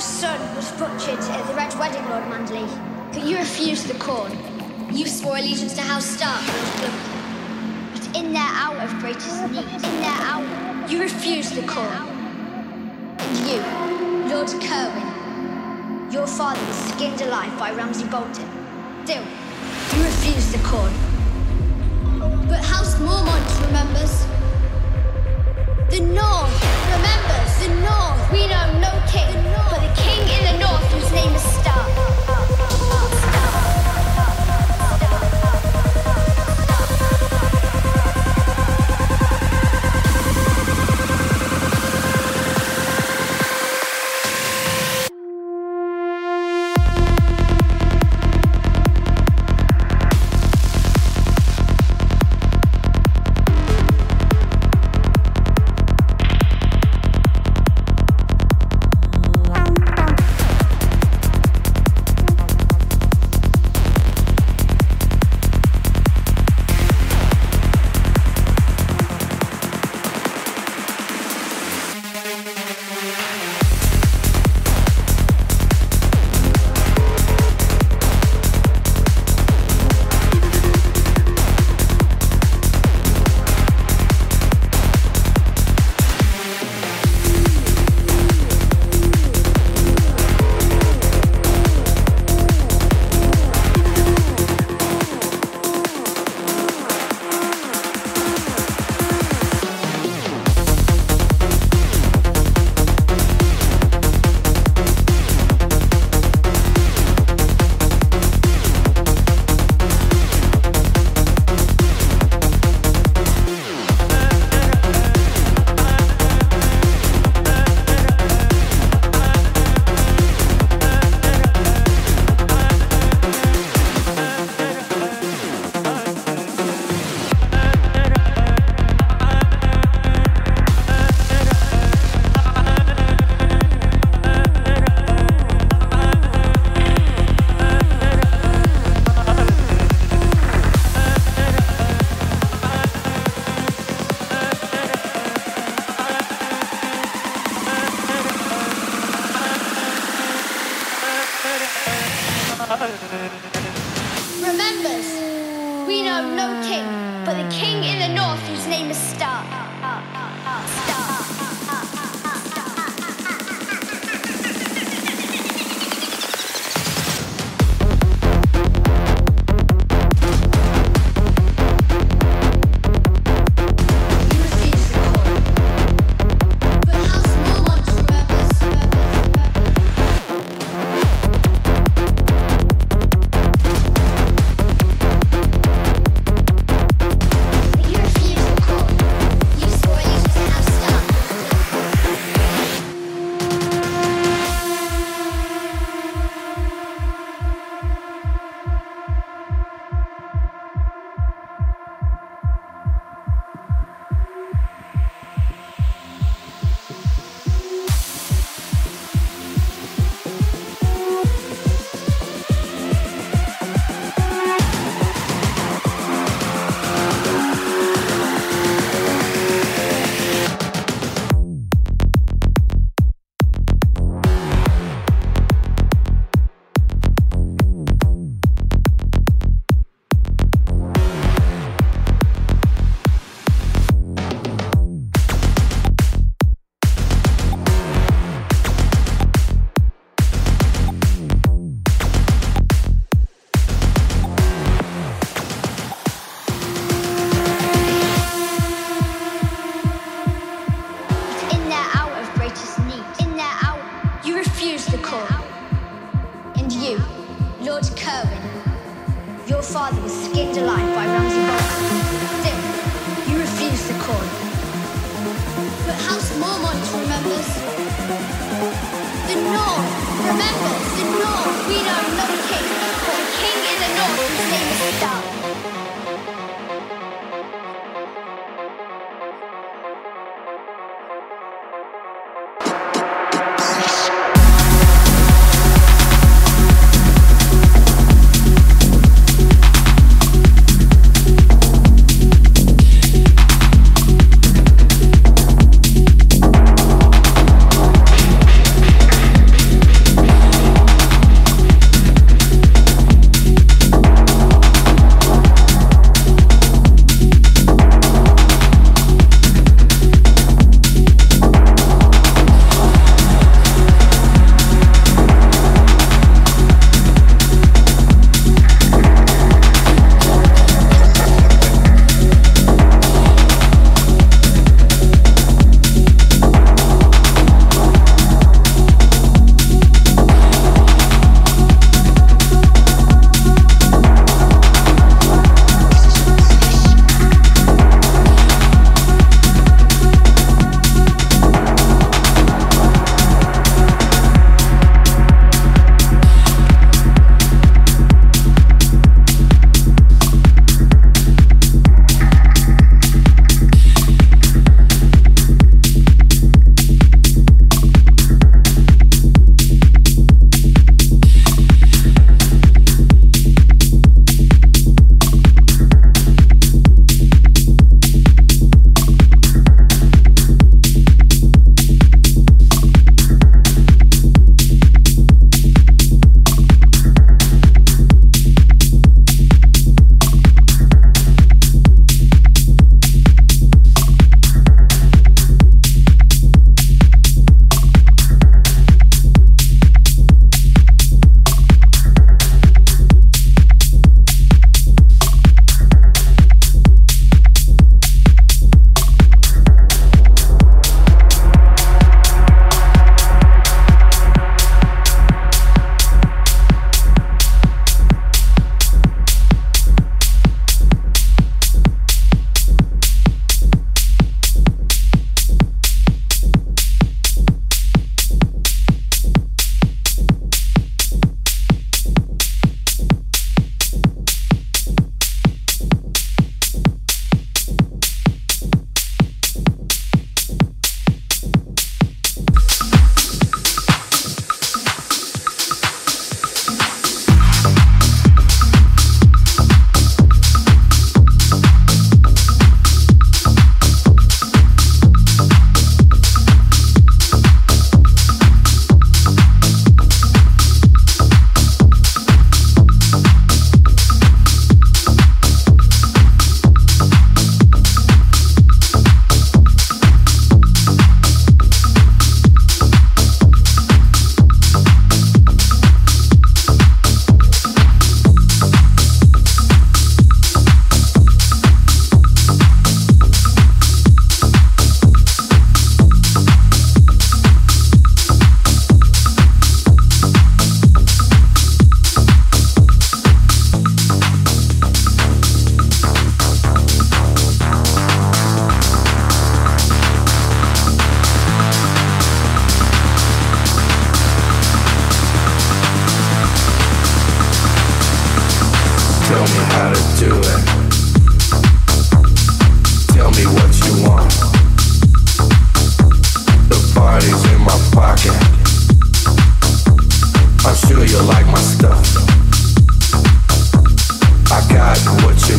Your son was butchered at the Red Wedding, Lord Manderley, but you refused the corn. You swore allegiance to House Stark. But in their hour of greatest need, in their hour, you refused the corn. And you, Lord Cerwyn, your father was skinned alive by Ramsay Bolton. Still, you refused the corn. But House Mormont remembers. The North remembers. The North. We know no king, but the king in the North whose name is Stark. Father was skinned alive by Ramsay Bolton. Still, you refused the call. But House Mormont remembers. The North remembers. The North. We know no king, but the king in the North whose name is Stark.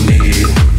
need.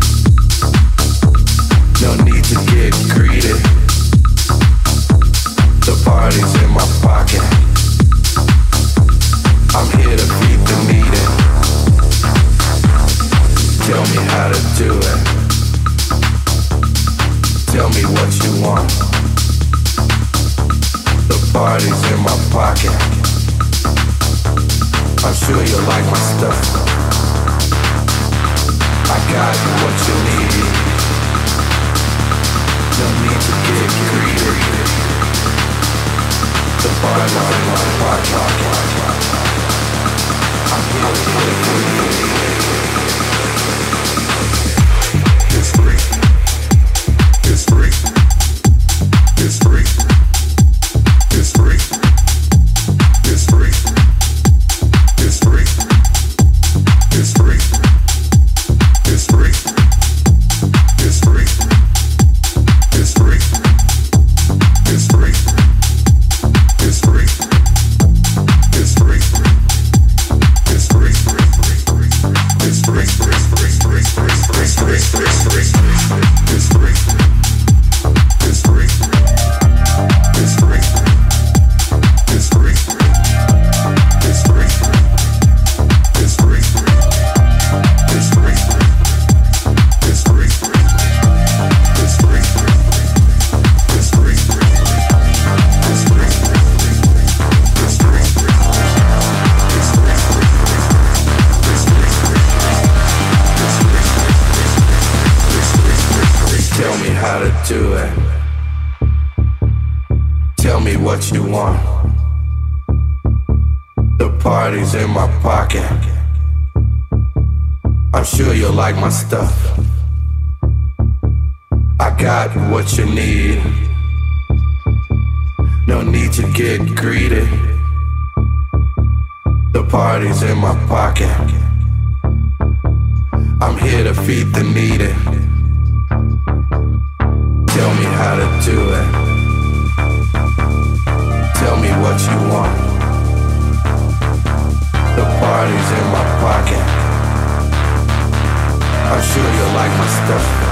you need. No need to get greedy. The party's in my pocket. I'm here to feed the needy. Tell me how to do it. Tell me what you want. The party's in my pocket. I'm sure you like my stuff.